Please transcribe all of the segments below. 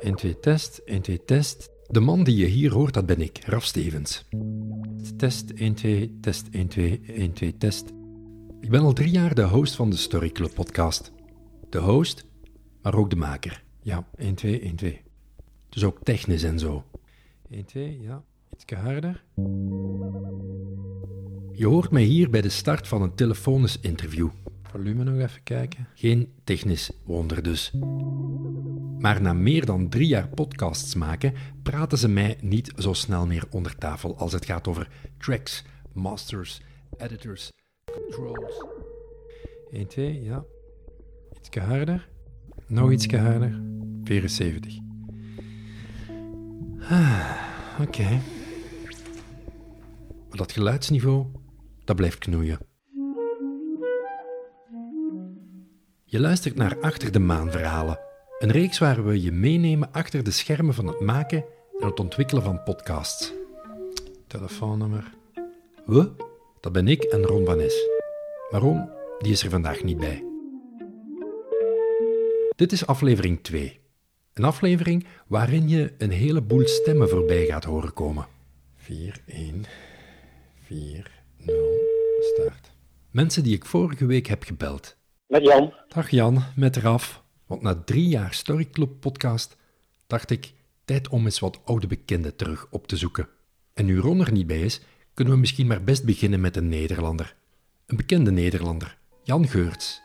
1, 2, test, 1, 2, test. De man die je hier hoort, dat ben ik, Raf Stevens. Test, 1, 2, test, 1, 2, 1, 2, test. Ik ben al drie jaar de host van de Story Club podcast. De host, maar ook de maker. Ja, 1, 2, 1, 2. Dus ook technisch en zo. 1, 2, ja, iets harder. Je hoort mij hier bij de start van een telefonisch interview. Volume nog even kijken. Geen technisch wonder dus. Maar na meer dan drie jaar podcasts maken, praten ze mij niet zo snel meer onder tafel als het gaat over tracks, masters, editors, controls. 1, 2, ja. Iets harder. Nog iets harder. 74. Ah, Oké. Okay. Maar dat geluidsniveau, dat blijft knoeien. Je luistert naar Achter de Maan verhalen. Een reeks waar we je meenemen achter de schermen van het maken en het ontwikkelen van podcasts. Telefoonnummer. We? Dat ben ik en Ron van Es. Maar Ron, die is er vandaag niet bij. Dit is aflevering 2. Een aflevering waarin je een heleboel stemmen voorbij gaat horen komen. 4, 1, 4, 0, start. Mensen die ik vorige week heb gebeld. Met Jan. Dag Jan, met Raf. Want na drie jaar Storyclub podcast dacht ik, tijd om eens wat oude bekenden terug op te zoeken. En nu Ron er niet bij is, kunnen we misschien maar best beginnen met een Nederlander. Een bekende Nederlander, Jan Geurts.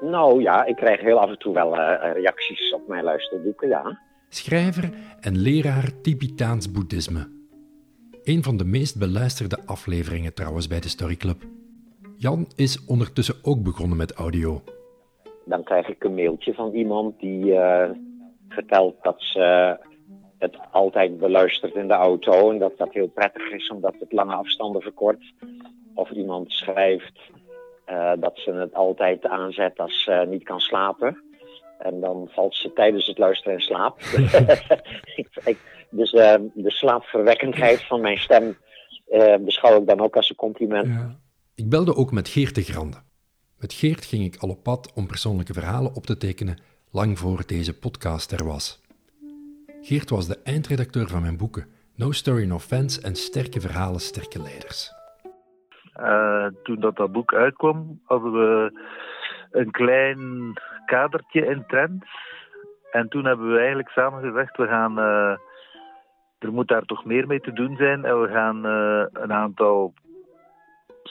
Nou ja, ik krijg heel af en toe wel uh, reacties op mijn luisterboeken, ja. Schrijver en leraar Tibetaans boeddhisme. Een van de meest beluisterde afleveringen trouwens bij de Storyclub. Jan is ondertussen ook begonnen met audio. Dan krijg ik een mailtje van iemand die uh, vertelt dat ze het altijd beluistert in de auto en dat dat heel prettig is omdat het lange afstanden verkort. Of iemand schrijft uh, dat ze het altijd aanzet als ze niet kan slapen. En dan valt ze tijdens het luisteren in slaap. dus uh, de slaapverwekkendheid van mijn stem uh, beschouw ik dan ook als een compliment. Ja. Ik belde ook met Geert de Grande. Met Geert ging ik al op pad om persoonlijke verhalen op te tekenen, lang voor deze podcast er was. Geert was de eindredacteur van mijn boeken No Story No Fans en Sterke Verhalen, Sterke Leiders. Uh, toen dat, dat boek uitkwam, hadden we een klein kadertje in trends. En toen hebben we eigenlijk samen gezegd, we gaan, uh, er moet daar toch meer mee te doen zijn. En we gaan uh, een aantal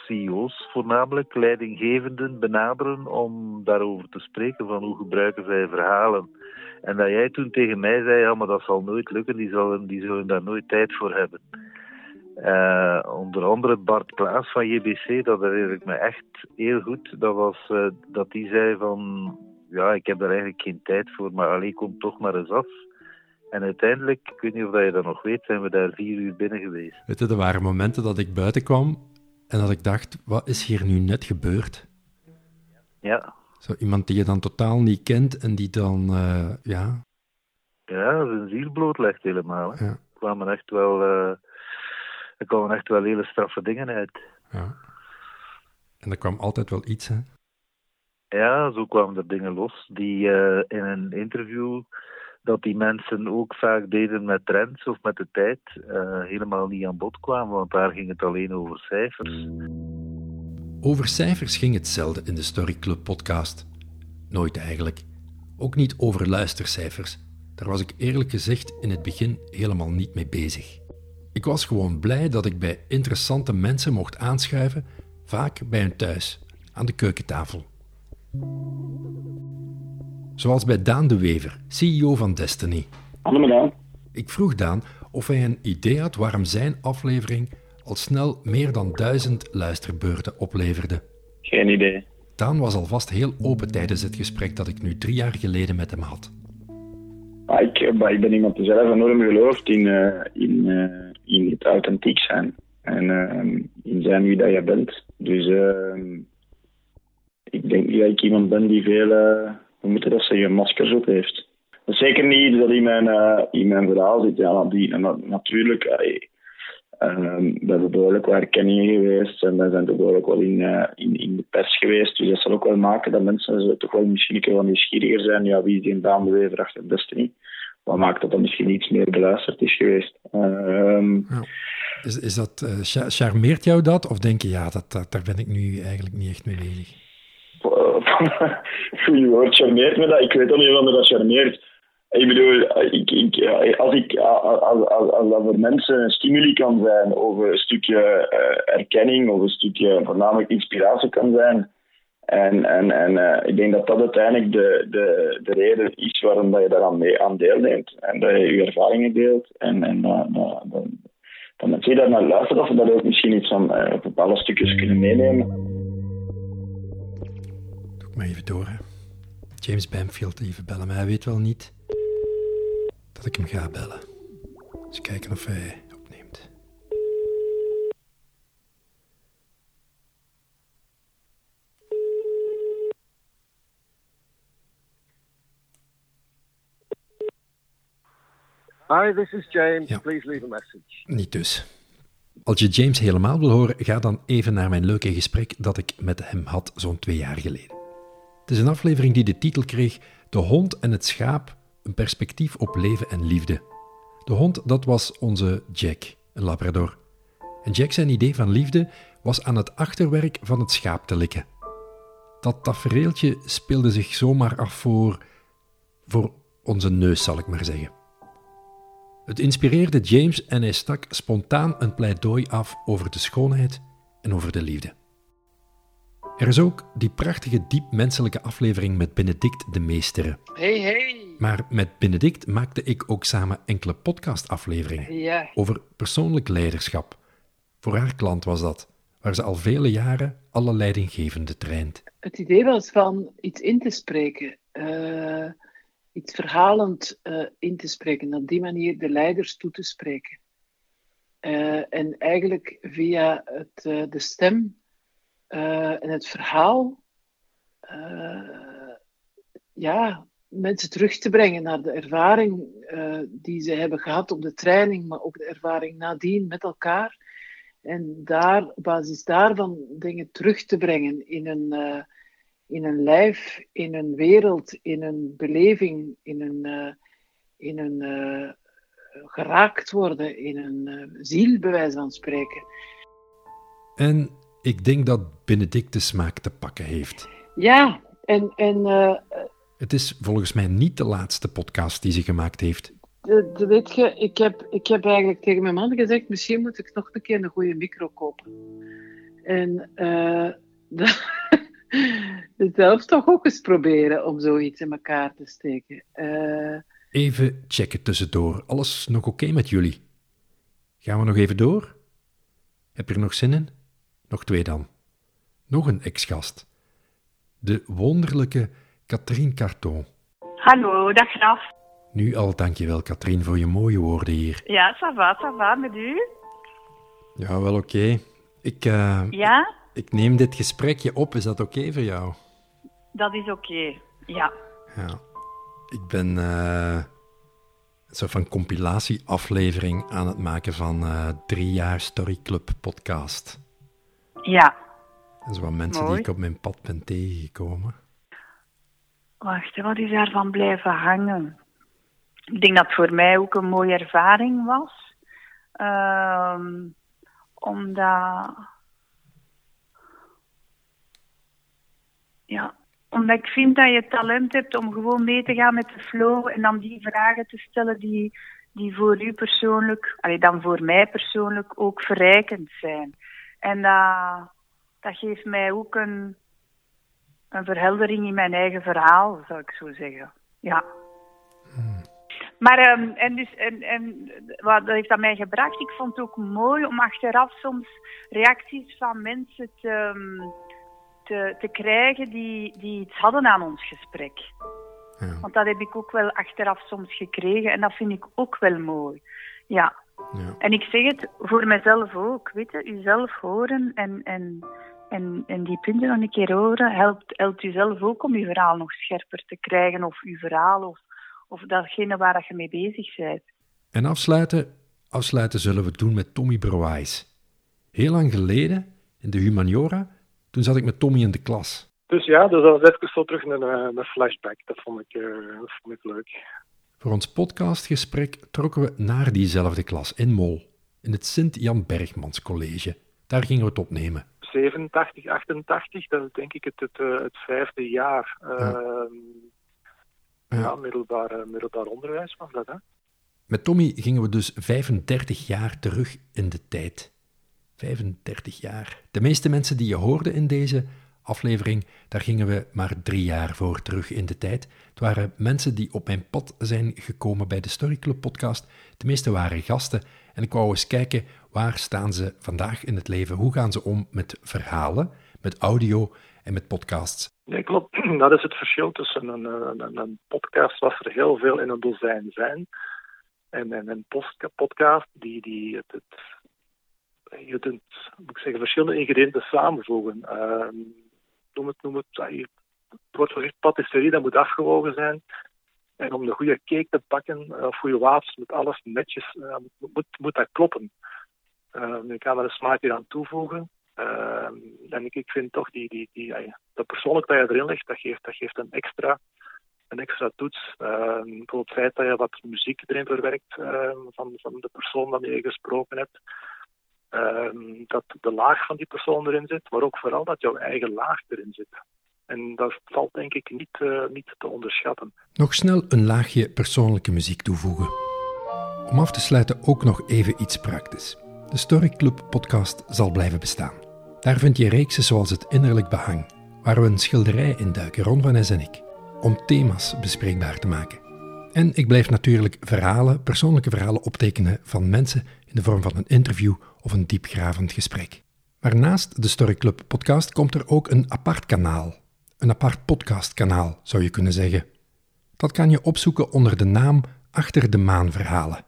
CEO's voornamelijk, leidinggevenden, benaderen om daarover te spreken van hoe gebruiken zij verhalen. En dat jij toen tegen mij zei, ja, maar dat zal nooit lukken, die zullen, die zullen daar nooit tijd voor hebben. Uh, onder andere Bart Klaas van JBC, dat herinner ik me echt heel goed. Dat was uh, dat die zei van, ja, ik heb daar eigenlijk geen tijd voor, maar alleen kom toch maar eens af. En uiteindelijk, ik weet niet of je dat nog weet, zijn we daar vier uur binnen geweest. Weet je, er waren momenten dat ik buiten kwam en dat ik dacht, wat is hier nu net gebeurd? Ja. Zo iemand die je dan totaal niet kent en die dan, uh, ja... Ja, zijn ziel blootlegt helemaal. Hè. Ja. Er kwamen echt wel... Uh, er kwamen echt wel hele straffe dingen uit. Ja. En er kwam altijd wel iets, hè? Ja, zo kwamen er dingen los die uh, in een interview dat die mensen ook vaak deden met trends of met de tijd, uh, helemaal niet aan bod kwamen, want daar ging het alleen over cijfers. Over cijfers ging het zelden in de Story Club podcast. Nooit eigenlijk. Ook niet over luistercijfers. Daar was ik eerlijk gezegd in het begin helemaal niet mee bezig. Ik was gewoon blij dat ik bij interessante mensen mocht aanschuiven, vaak bij hun thuis, aan de keukentafel. Zoals bij Daan de Wever, CEO van Destiny. Hallo Daan. Ik vroeg Daan of hij een idee had waarom zijn aflevering al snel meer dan duizend luisterbeurten opleverde. Geen idee. Daan was alvast heel open tijdens het gesprek dat ik nu drie jaar geleden met hem had. Ah, ik, ik, ben iemand die zelf enorm gelooft in, uh, in, uh, in het authentiek zijn. En uh, in zijn wie dat je bent. Dus ik denk niet dat ik iemand ben die veel we moeten dat zeggen, maskers op heeft. Dat zeker niet dat in mijn, uh, verhaal zit. Ja, die, natuurlijk, Um, we hebben behoorlijk wat erkenningen geweest en we zijn toch behoorlijk wel in, uh, in, in de pers geweest. Dus dat zal ook wel maken dat mensen toch wel misschien een keer wat nieuwsgieriger zijn. Ja, wie is die Daan de Wever achter Destiny? Wat maakt dat dat misschien iets meer beluisterd is geweest? Ja. Is, is dat, uh, charmeert jou dat? Of denk je, ja, dat, dat, daar ben ik nu eigenlijk niet echt mee bezig? Goeie woord, charmeert me dat. Ik weet ook niet of dat charmeert. Ik bedoel, ik, als, ik, als, als, als dat voor mensen een stimuli kan zijn, of een stukje uh, erkenning, of een stukje voornamelijk inspiratie kan zijn. En, en, en uh, ik denk dat dat uiteindelijk de, de, de reden is waarom dat je daaraan mee, aan deelneemt. En dat je je ervaringen deelt. En, en dat, dat, dat, dat mensen daar naar luisteren, dat ze daar ook misschien iets van bepaalde stukjes kunnen meenemen. Maar even door. Hè. James Bamfield even bellen, maar hij weet wel niet dat ik hem ga bellen. Eens kijken of hij opneemt. Hi, this is James. Ja. Please leave a message. Niet dus. Als je James helemaal wil horen, ga dan even naar mijn leuke gesprek dat ik met hem had zo'n twee jaar geleden. Het is een aflevering die de titel kreeg De hond en het schaap een perspectief op leven en liefde. De hond, dat was onze Jack, een labrador. En Jack zijn idee van liefde was aan het achterwerk van het schaap te likken. Dat tafereeltje speelde zich zomaar af voor, voor onze neus, zal ik maar zeggen. Het inspireerde James en hij stak spontaan een pleidooi af over de schoonheid en over de liefde. Er is ook die prachtige diep menselijke aflevering met Benedict de Meestere. Hey, hey! Maar met Benedict maakte ik ook samen enkele podcastafleveringen ja. over persoonlijk leiderschap. Voor haar klant was dat, waar ze al vele jaren alle leidinggevende traint. Het idee was van iets in te spreken, uh, iets verhalend uh, in te spreken, op die manier de leiders toe te spreken. Uh, en eigenlijk via het, de stem en het verhaal ja, mensen terug te brengen naar de ervaring uh, die ze hebben gehad op de training, maar ook de ervaring nadien met elkaar. En daar, op basis daarvan dingen terug te brengen in een, in een lijf, in een wereld, in een beleving, in een, in een geraakt worden, in een ziel, bij wijze van spreken. En ik denk dat Benedict de smaak te pakken heeft. Ja, en, en het is volgens mij niet de laatste podcast die ze gemaakt heeft. De, de, weet je, ik heb, ik heb eigenlijk tegen mijn man gezegd, misschien moet ik nog een keer een goede micro kopen. En uh, zelf toch ook eens proberen om zoiets in elkaar te steken. Uh, even checken tussendoor. Alles nog oké met jullie? Gaan we nog even door? Heb je er nog zin in? Nog twee dan. Nog een ex-gast. De wonderlijke Katrien Carton. Hallo, dag Graf. Nu al dankjewel Katrien voor je mooie woorden hier. Ja, ça va, ça va, met u? Ja, wel oké. Ik, uh, ja? Ik, ik, neem dit gesprekje op, is dat oké voor jou? Dat is oké, ja. Ja. Ik ben uh, een soort van compilatieaflevering aan het maken van uh, drie jaar Story Club podcast. Ja. Dat is wat mensen Mooi. die ik op mijn pad ben tegengekomen. Wacht, wat is daarvan blijven hangen? Ik denk dat het voor mij ook een mooie ervaring was. Um, omdat. Ja, omdat ik vind dat je talent hebt om gewoon mee te gaan met de flow en dan die vragen te stellen die, die voor u persoonlijk, allee, dan voor mij persoonlijk ook verrijkend zijn. En dat, dat geeft mij ook een, een verheldering in mijn eigen verhaal, zou ik zo zeggen. Ja. Hmm. Maar, um, en, dus, en, en wat heeft dat mij gebracht? Ik vond het ook mooi om achteraf soms reacties van mensen te, um, te, te krijgen die, die iets hadden aan ons gesprek. Ja. Want dat heb ik ook wel achteraf soms gekregen en dat vind ik ook wel mooi. Ja. Ja. En ik zeg het voor mezelf ook, weet je, uzelf horen en, en, en, en die punten nog een keer horen, helpt, helpt u zelf ook om uw verhaal nog scherper te krijgen of uw verhaal of, of datgene waar dat je mee bezig bent. En afsluiten, Afsluiten zullen we doen met Tommy Broijs. Heel lang geleden, in de humaniora, toen zat ik met Tommy in de klas. Dus ja, dus dat was even zo terug een, eh, een flashback. Dat vond, ik, uh, dat vond ik leuk. Voor ons podcastgesprek trokken we naar diezelfde klas in Mol, in het Sint-Jan Bergmans College. Daar gingen we het opnemen. 87, 88, dat is denk ik het, het, eh, het vijfde jaar. Ja. Ehm, ja. ja middelbaar, middelbaar onderwijs was dat, hè? Met Tommy gingen we dus 35 jaar terug in de tijd. 35 jaar. De meeste mensen die je hoorde in deze aflevering, daar gingen we maar drie jaar voor terug in de tijd. Het waren mensen die op mijn pad zijn gekomen bij de Story Club podcast. De meeste waren gasten en ik wou eens kijken waar staan ze vandaag in het leven? Hoe gaan ze om met verhalen, met audio en met podcasts? Ja, klopt. Dat is het verschil tussen een, een, een podcast, wat er heel veel in een dozijn zijn, en, en een podcast die, die het, het, je kunt, moet ik zeggen, verschillende ingrediënten samenvoegen. Uh, noem het, noem het, het wordt gezegd patisserie, dat moet afgewogen zijn. En om de goede cake te bakken, of goede wafels, moet alles netjes, uh, moet, moet dat kloppen. Uh, kan er een smaakje aan toevoegen. En ik, ik vind toch die, die, die, dat persoonlijk dat je erin legt, dat geeft, dat geeft een extra een extra toets. Uh, het feit dat je wat muziek erin verwerkt van, van de persoon waarmee je gesproken hebt. Uh, dat de laag van die persoon erin zit, maar ook vooral dat jouw eigen laag erin zit. En dat valt denk ik niet, eh, niet te onderschatten. Nog snel een laagje persoonlijke muziek toevoegen. Om af te sluiten ook nog even iets praktisch. De Story Club podcast zal blijven bestaan. Daar vind je reeksen zoals het Innerlijk Behang, waar we een schilderij induiken, Ron van Es en ik om thema's bespreekbaar te maken. En ik blijf natuurlijk verhalen, persoonlijke verhalen optekenen van mensen in de vorm van een interview of een diepgravend gesprek. Maar naast de Story Club podcast komt er ook een apart kanaal. Een apart podcastkanaal, zou je kunnen zeggen. Dat kan je opzoeken onder de naam Achter de Maan Verhalen.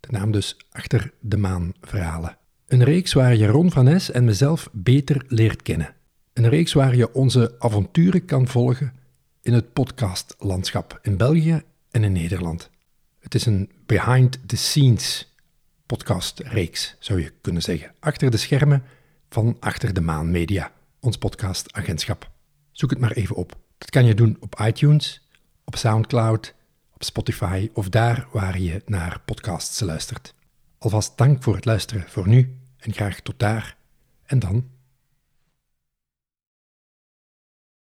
De naam dus Achter de Maan Verhalen. Een reeks waar je Ron van Es en mezelf beter leert kennen. Een reeks waar je onze avonturen kan volgen in het podcastlandschap in België en in Nederland. Het is een behind-the-scenes podcastreeks, zou je kunnen zeggen. Achter de schermen van Achter de Maan Media, ons podcastagentschap. Zoek het maar even op. Dat kan je doen op iTunes, op Soundcloud, op Spotify of daar waar je naar podcasts luistert. Alvast dank voor het luisteren voor nu en graag tot daar en dan